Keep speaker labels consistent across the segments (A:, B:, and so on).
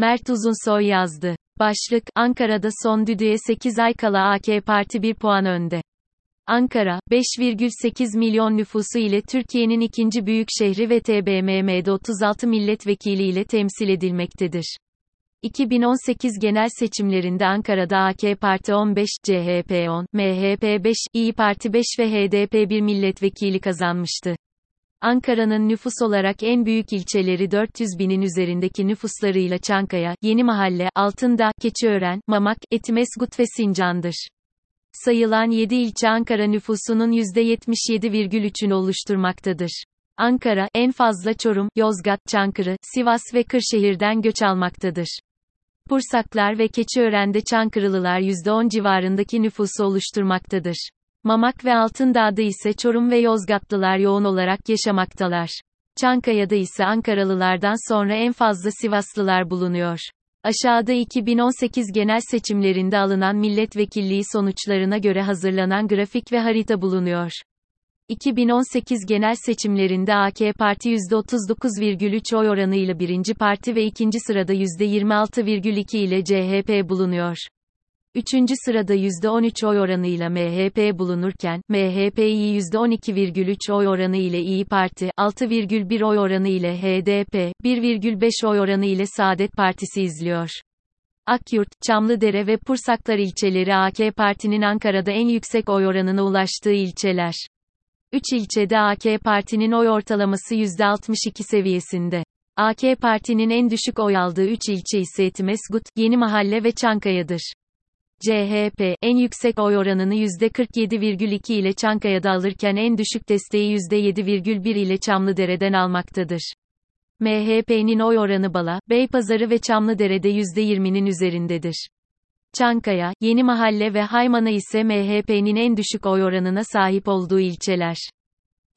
A: Mert Uzunsoy yazdı. Başlık, Ankara'da son düdüğe 8 ay kala AK Parti 1 puan önde. Ankara, 5,8 milyon nüfusu ile Türkiye'nin ikinci büyük şehri ve TBMM'de 36 milletvekili ile temsil edilmektedir. 2018 genel seçimlerinde Ankara'da AK Parti 15, CHP 10, MHP 5, İyi Parti 5 ve HDP 1 milletvekili kazanmıştı. Ankara'nın nüfus olarak en büyük ilçeleri 400 binin üzerindeki nüfuslarıyla Çankaya, Yeni Mahalle, Altındağ, Keçiören, Mamak, Etimesgut ve Sincan'dır. Sayılan 7 ilçe Ankara nüfusunun %77,3'ünü oluşturmaktadır. Ankara, en fazla Çorum, Yozgat, Çankırı, Sivas ve Kırşehir'den göç almaktadır. Pursaklar ve Keçiören'de Çankırılılar %10 civarındaki nüfusu oluşturmaktadır. Mamak ve Altındağ'da ise Çorum ve Yozgatlılar yoğun olarak yaşamaktalar. Çankaya'da ise Ankaralılardan sonra en fazla Sivaslılar bulunuyor. Aşağıda 2018 genel seçimlerinde alınan milletvekilliği sonuçlarına göre hazırlanan grafik ve harita bulunuyor. 2018 genel seçimlerinde AK Parti %39,3 oy oranıyla birinci parti ve ikinci sırada %26,2 ile CHP bulunuyor. Üçüncü sırada %13 oy oranıyla MHP bulunurken, MHP'yi %12,3 oy oranı ile İyi Parti, 6,1 oy oranı ile HDP, 1,5 oy oranı ile Saadet Partisi izliyor. Akyurt, Çamlıdere ve Pursaklar ilçeleri AK Parti'nin Ankara'da en yüksek oy oranına ulaştığı ilçeler. 3 ilçede AK Parti'nin oy ortalaması %62 seviyesinde. AK Parti'nin en düşük oy aldığı 3 ilçe ise Etimesgut, Yeni Mahalle ve Çankaya'dır. CHP, en yüksek oy oranını %47,2 ile Çankaya'da alırken en düşük desteği %7,1 ile Çamlıdere'den almaktadır. MHP'nin oy oranı Bala, Beypazarı ve Çamlıdere'de %20'nin üzerindedir. Çankaya, Yeni Mahalle ve Haymana ise MHP'nin en düşük oy oranına sahip olduğu ilçeler.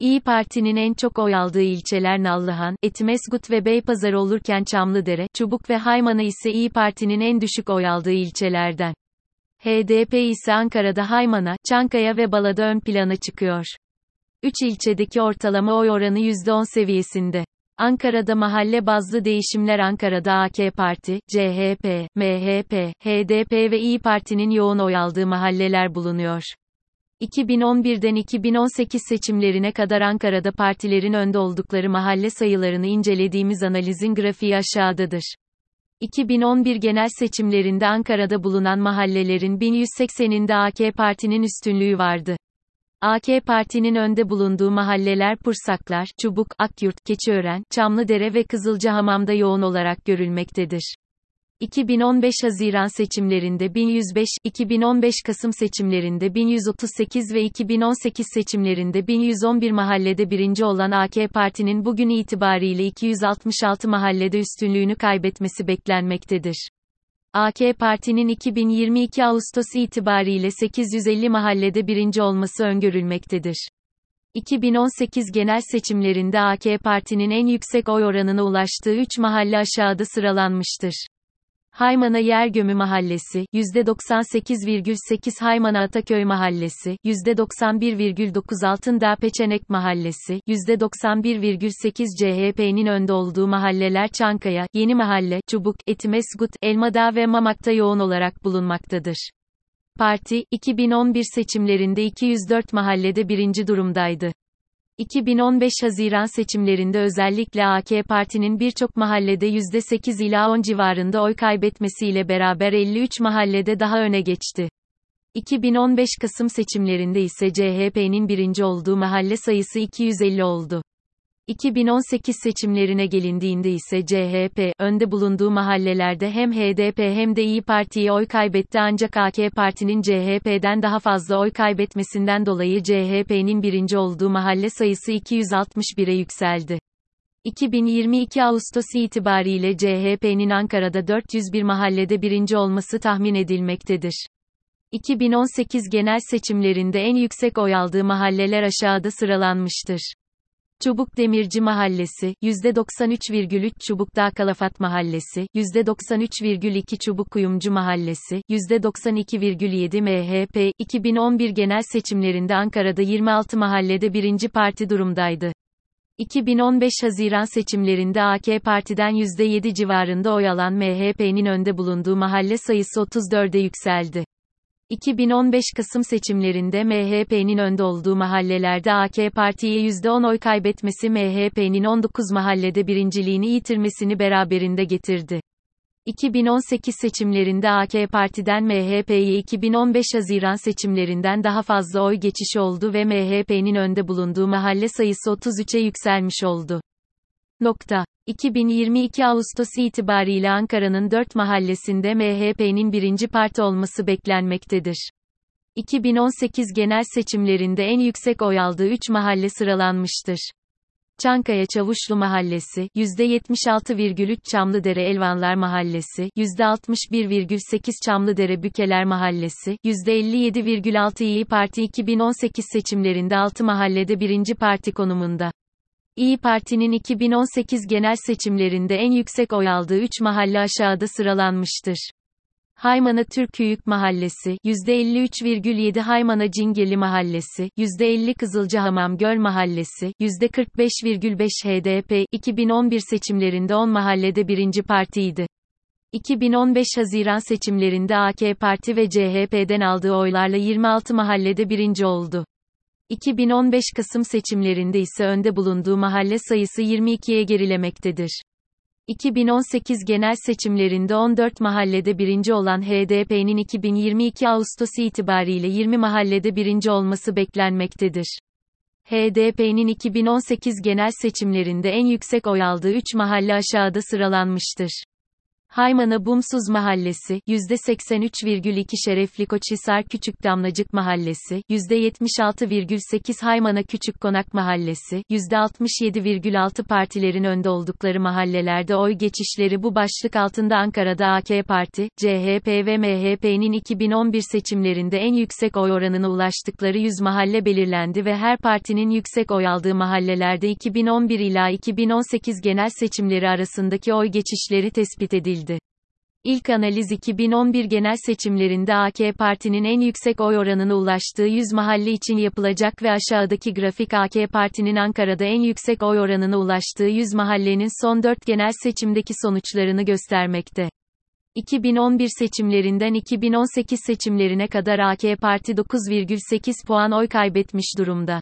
A: İyi Parti'nin en çok oy aldığı ilçeler Nallıhan, Etimesgut ve Beypazarı olurken Çamlıdere, Çubuk ve Haymana ise İyi Parti'nin en düşük oy aldığı ilçelerden. HDP ise Ankara'da Haymana, Çankaya ve Bala'da ön plana çıkıyor. 3 ilçedeki ortalama oy oranı %10 seviyesinde. Ankara'da mahalle bazlı değişimler Ankara'da AK Parti, CHP, MHP, HDP ve İyi Parti'nin yoğun oy aldığı mahalleler bulunuyor. 2011'den 2018 seçimlerine kadar Ankara'da partilerin önde oldukları mahalle sayılarını incelediğimiz analizin grafiği aşağıdadır. 2011 genel seçimlerinde Ankara'da bulunan mahallelerin 1180'inde AK Parti'nin üstünlüğü vardı. AK Parti'nin önde bulunduğu mahalleler Pursaklar, Çubuk, Akyurt, Keçiören, Çamlıdere ve Kızılcahamam'da yoğun olarak görülmektedir. 2015 Haziran seçimlerinde 1105, 2015 Kasım seçimlerinde 1138 ve 2018 seçimlerinde 1111 mahallede birinci olan AK Parti'nin bugün itibariyle 266 mahallede üstünlüğünü kaybetmesi beklenmektedir. AK Parti'nin 2022 Ağustos itibariyle 850 mahallede birinci olması öngörülmektedir. 2018 genel seçimlerinde AK Parti'nin en yüksek oy oranına ulaştığı 3 mahalle aşağıda sıralanmıştır. Haymana Yergömü Mahallesi, %98,8 Haymana Ataköy Mahallesi, %91,9 Altındağ Peçenek Mahallesi, %91,8 CHP'nin önde olduğu mahalleler Çankaya, Yeni Mahalle, Çubuk, Etimesgut, Elmadağ ve Mamak'ta yoğun olarak bulunmaktadır. Parti, 2011 seçimlerinde 204 mahallede birinci durumdaydı. 2015 Haziran seçimlerinde özellikle AK Parti'nin birçok mahallede %8 ila 10 civarında oy kaybetmesiyle beraber 53 mahallede daha öne geçti. 2015 Kasım seçimlerinde ise CHP'nin birinci olduğu mahalle sayısı 250 oldu. 2018 seçimlerine gelindiğinde ise CHP, önde bulunduğu mahallelerde hem HDP hem de İyi Parti'ye oy kaybetti ancak AK Parti'nin CHP'den daha fazla oy kaybetmesinden dolayı CHP'nin birinci olduğu mahalle sayısı 261'e yükseldi. 2022 Ağustos itibariyle CHP'nin Ankara'da 401 mahallede birinci olması tahmin edilmektedir. 2018 genel seçimlerinde en yüksek oy aldığı mahalleler aşağıda sıralanmıştır. Çubuk Demirci Mahallesi, %93,3 Çubuk Dağ Kalafat Mahallesi, %93,2 Çubuk Kuyumcu Mahallesi, %92,7 MHP, 2011 genel seçimlerinde Ankara'da 26 mahallede birinci parti durumdaydı. 2015 Haziran seçimlerinde AK Parti'den %7 civarında oy alan MHP'nin önde bulunduğu mahalle sayısı 34'e yükseldi. 2015 Kasım seçimlerinde MHP'nin önde olduğu mahallelerde AK Parti'ye %10 oy kaybetmesi MHP'nin 19 mahallede birinciliğini yitirmesini beraberinde getirdi. 2018 seçimlerinde AK Parti'den MHP'ye 2015 Haziran seçimlerinden daha fazla oy geçişi oldu ve MHP'nin önde bulunduğu mahalle sayısı 33'e yükselmiş oldu. Nokta. 2022 Ağustos itibariyle Ankara'nın 4 mahallesinde MHP'nin birinci parti olması beklenmektedir. 2018 genel seçimlerinde en yüksek oy aldığı 3 mahalle sıralanmıştır. Çankaya Çavuşlu Mahallesi, %76,3 Çamlıdere Elvanlar Mahallesi, %61,8 Çamlıdere Bükeler Mahallesi, %57,6 İyi Parti 2018 seçimlerinde 6 mahallede birinci parti konumunda. İyi Parti'nin 2018 genel seçimlerinde en yüksek oy aldığı 3 mahalle aşağıda sıralanmıştır. Haymana Türküyük Mahallesi, %53,7 Haymana Cingeli Mahallesi, %50 Kızılcahamam Göl Mahallesi, %45,5 HDP, 2011 seçimlerinde 10 mahallede birinci partiydi. 2015 Haziran seçimlerinde AK Parti ve CHP'den aldığı oylarla 26 mahallede birinci oldu. 2015 Kasım seçimlerinde ise önde bulunduğu mahalle sayısı 22'ye gerilemektedir. 2018 genel seçimlerinde 14 mahallede birinci olan HDP'nin 2022 Ağustos itibariyle 20 mahallede birinci olması beklenmektedir. HDP'nin 2018 genel seçimlerinde en yüksek oy aldığı 3 mahalle aşağıda sıralanmıştır. Haymana Bumsuz Mahallesi, %83,2 Şerefli Koçhisar Küçük Damlacık Mahallesi, %76,8 Haymana Küçük Konak Mahallesi, %67,6 partilerin önde oldukları mahallelerde oy geçişleri bu başlık altında Ankara'da AK Parti, CHP ve MHP'nin 2011 seçimlerinde en yüksek oy oranına ulaştıkları 100 mahalle belirlendi ve her partinin yüksek oy aldığı mahallelerde 2011 ila 2018 genel seçimleri arasındaki oy geçişleri tespit edildi. İlk analiz 2011 genel seçimlerinde AK Parti'nin en yüksek oy oranına ulaştığı 100 mahalle için yapılacak ve aşağıdaki grafik AK Parti'nin Ankara'da en yüksek oy oranına ulaştığı 100 mahallenin son 4 genel seçimdeki sonuçlarını göstermekte. 2011 seçimlerinden 2018 seçimlerine kadar AK Parti 9,8 puan oy kaybetmiş durumda.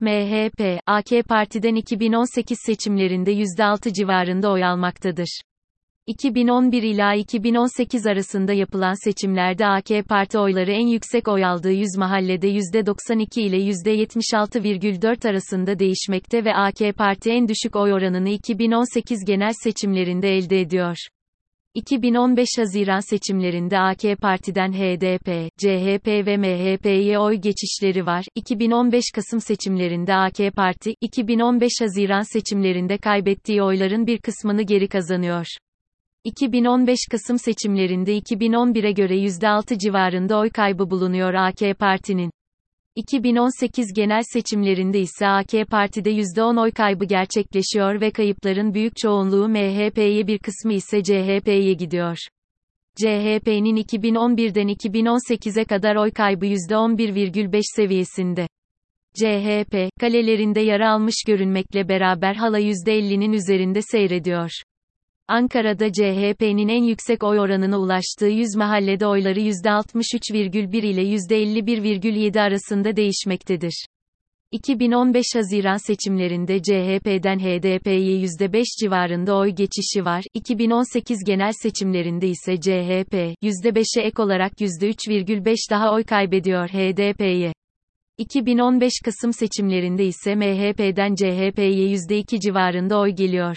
A: MHP, AK Parti'den 2018 seçimlerinde %6 civarında oy almaktadır. 2011 ila 2018 arasında yapılan seçimlerde AK Parti oyları en yüksek oy aldığı 100 mahallede %92 ile %76,4 arasında değişmekte ve AK Parti en düşük oy oranını 2018 genel seçimlerinde elde ediyor. 2015 Haziran seçimlerinde AK Parti'den HDP, CHP ve MHP'ye oy geçişleri var. 2015 Kasım seçimlerinde AK Parti, 2015 Haziran seçimlerinde kaybettiği oyların bir kısmını geri kazanıyor. 2015 Kasım seçimlerinde 2011'e göre %6 civarında oy kaybı bulunuyor AK Parti'nin. 2018 genel seçimlerinde ise AK Parti'de %10 oy kaybı gerçekleşiyor ve kayıpların büyük çoğunluğu MHP'ye bir kısmı ise CHP'ye gidiyor. CHP'nin 2011'den 2018'e kadar oy kaybı %11,5 seviyesinde. CHP, kalelerinde yara almış görünmekle beraber hala %50'nin üzerinde seyrediyor. Ankara'da CHP'nin en yüksek oy oranına ulaştığı 100 mahallede oyları %63,1 ile %51,7 arasında değişmektedir. 2015 Haziran seçimlerinde CHP'den HDP'ye %5 civarında oy geçişi var. 2018 genel seçimlerinde ise CHP, %5'e ek olarak %3,5 daha oy kaybediyor HDP'ye. 2015 Kasım seçimlerinde ise MHP'den CHP'ye %2 civarında oy geliyor.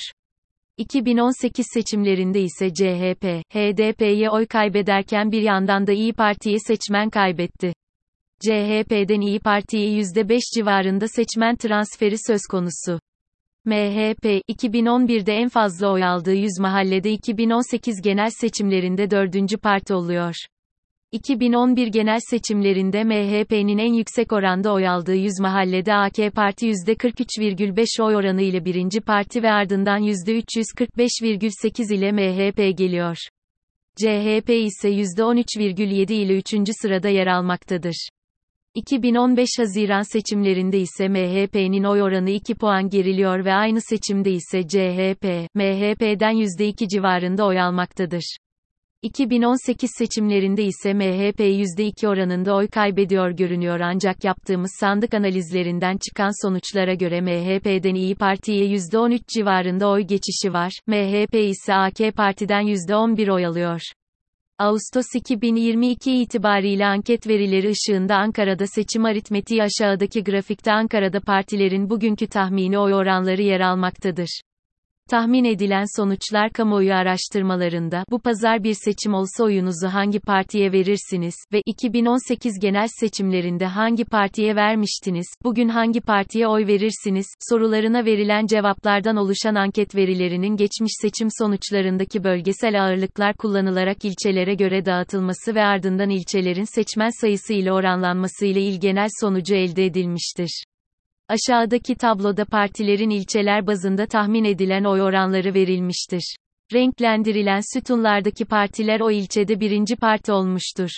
A: 2018 seçimlerinde ise CHP, HDP'ye oy kaybederken bir yandan da İyi Parti'ye seçmen kaybetti. CHP'den İyi Parti'ye %5 civarında seçmen transferi söz konusu. MHP, 2011'de en fazla oy aldığı 100 mahallede 2018 genel seçimlerinde dördüncü parti oluyor. 2011 genel seçimlerinde MHP'nin en yüksek oranda oy aldığı 100 mahallede AK Parti %43,5 oy oranı ile birinci parti ve ardından %345,8 ile MHP geliyor. CHP ise %13,7 ile üçüncü sırada yer almaktadır. 2015 Haziran seçimlerinde ise MHP'nin oy oranı 2 puan geriliyor ve aynı seçimde ise CHP, MHP'den %2 civarında oy almaktadır. 2018 seçimlerinde ise MHP %2 oranında oy kaybediyor görünüyor ancak yaptığımız sandık analizlerinden çıkan sonuçlara göre MHP'den İyi Parti'ye %13 civarında oy geçişi var, MHP ise AK Parti'den %11 oy alıyor. Ağustos 2022 itibariyle anket verileri ışığında Ankara'da seçim aritmetiği aşağıdaki grafikte Ankara'da partilerin bugünkü tahmini oy oranları yer almaktadır. Tahmin edilen sonuçlar kamuoyu araştırmalarında bu pazar bir seçim olsa oyunuzu hangi partiye verirsiniz ve 2018 genel seçimlerinde hangi partiye vermiştiniz, bugün hangi partiye oy verirsiniz sorularına verilen cevaplardan oluşan anket verilerinin geçmiş seçim sonuçlarındaki bölgesel ağırlıklar kullanılarak ilçelere göre dağıtılması ve ardından ilçelerin seçmen sayısı ile oranlanması ile il genel sonucu elde edilmiştir. Aşağıdaki tabloda partilerin ilçeler bazında tahmin edilen oy oranları verilmiştir. Renklendirilen sütunlardaki partiler o ilçede birinci parti olmuştur.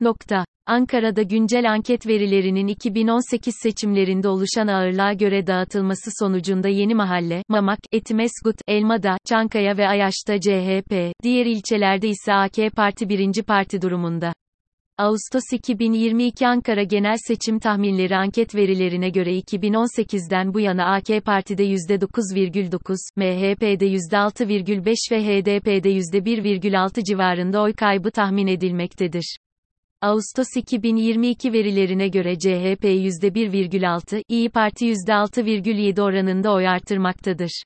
A: Nokta. Ankara'da güncel anket verilerinin 2018 seçimlerinde oluşan ağırlığa göre dağıtılması sonucunda Yeni Mahalle, Mamak, Etimesgut, Elmada, Çankaya ve Ayaş'ta CHP, diğer ilçelerde ise AK Parti birinci parti durumunda. Ağustos 2022 Ankara Genel Seçim Tahminleri anket verilerine göre 2018'den bu yana AK Parti'de %9,9, MHP'de %6,5 ve HDP'de %1,6 civarında oy kaybı tahmin edilmektedir. Ağustos 2022 verilerine göre CHP %1,6, İyi Parti %6,7 oranında oy artırmaktadır.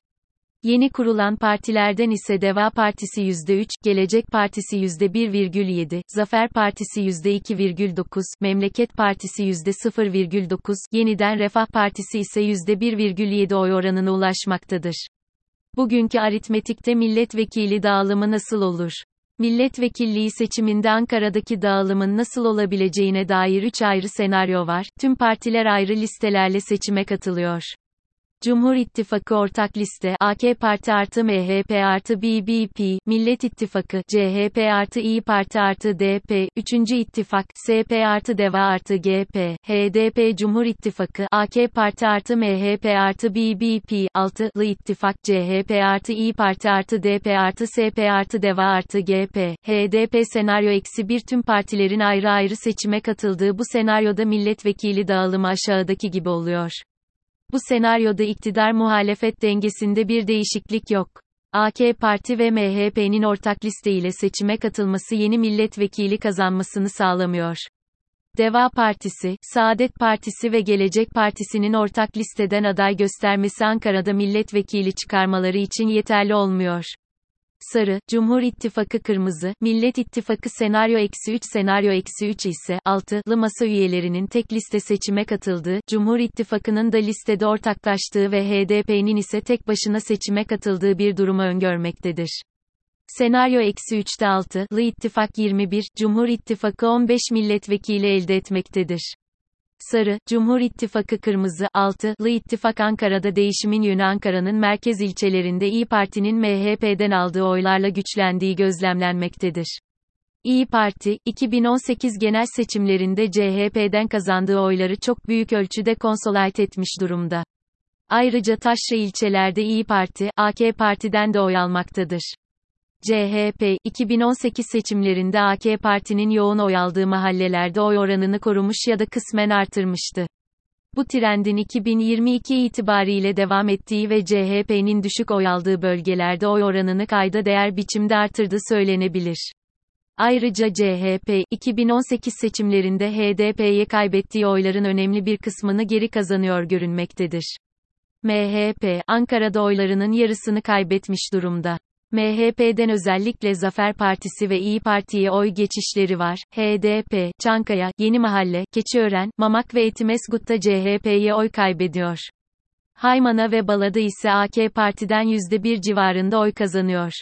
A: Yeni kurulan partilerden ise Deva Partisi %3, Gelecek Partisi %1,7, Zafer Partisi %2,9, Memleket Partisi %0,9, Yeniden Refah Partisi ise %1,7 oy oranına ulaşmaktadır. Bugünkü aritmetikte milletvekili dağılımı nasıl olur? Milletvekilliği seçiminde Ankara'daki dağılımın nasıl olabileceğine dair 3 ayrı senaryo var. Tüm partiler ayrı listelerle seçime katılıyor. Cumhur İttifakı ortak liste AK Parti artı MHP artı BBP, Millet İttifakı CHP artı İyi Parti artı DP, 3. İttifak SP artı DEVA artı GP, HDP Cumhur İttifakı AK Parti artı MHP artı BBP, 6'lı İttifak CHP artı İyi Parti artı DP artı SP artı DEVA artı GP, HDP senaryo eksi bir tüm partilerin ayrı ayrı seçime katıldığı bu senaryoda milletvekili dağılımı aşağıdaki gibi oluyor. Bu senaryoda iktidar muhalefet dengesinde bir değişiklik yok. AK Parti ve MHP'nin ortak listeyle seçime katılması yeni milletvekili kazanmasını sağlamıyor. Deva Partisi, Saadet Partisi ve Gelecek Partisi'nin ortak listeden aday göstermesi Ankara'da milletvekili çıkarmaları için yeterli olmuyor. Sarı, Cumhur İttifakı kırmızı, Millet İttifakı senaryo eksi 3 senaryo eksi 3 ise, 6'lı masa üyelerinin tek liste seçime katıldığı, Cumhur İttifakı'nın da listede ortaklaştığı ve HDP'nin ise tek başına seçime katıldığı bir durumu öngörmektedir. Senaryo eksi 3'te 6'lı ittifak 21, Cumhur İttifakı 15 milletvekili elde etmektedir. Sarı, Cumhur İttifakı Kırmızı, 6'lı ittifak Ankara'da değişimin yönü Ankara'nın merkez ilçelerinde İyi Parti'nin MHP'den aldığı oylarla güçlendiği gözlemlenmektedir. İyi Parti, 2018 genel seçimlerinde CHP'den kazandığı oyları çok büyük ölçüde konsolide etmiş durumda. Ayrıca taşra ilçelerde İyi Parti, AK Parti'den de oy almaktadır. CHP, 2018 seçimlerinde AK Parti'nin yoğun oy aldığı mahallelerde oy oranını korumuş ya da kısmen artırmıştı. Bu trendin 2022 itibariyle devam ettiği ve CHP'nin düşük oy aldığı bölgelerde oy oranını kayda değer biçimde artırdığı söylenebilir. Ayrıca CHP, 2018 seçimlerinde HDP'ye kaybettiği oyların önemli bir kısmını geri kazanıyor görünmektedir. MHP, Ankara'da oylarının yarısını kaybetmiş durumda. MHP'den özellikle Zafer Partisi ve İyi Parti'ye oy geçişleri var. HDP, Çankaya, Yeni Mahalle, Keçiören, Mamak ve Etimesgut'ta CHP'ye oy kaybediyor. Haymana ve Bala'da ise AK Parti'den %1 civarında oy kazanıyor.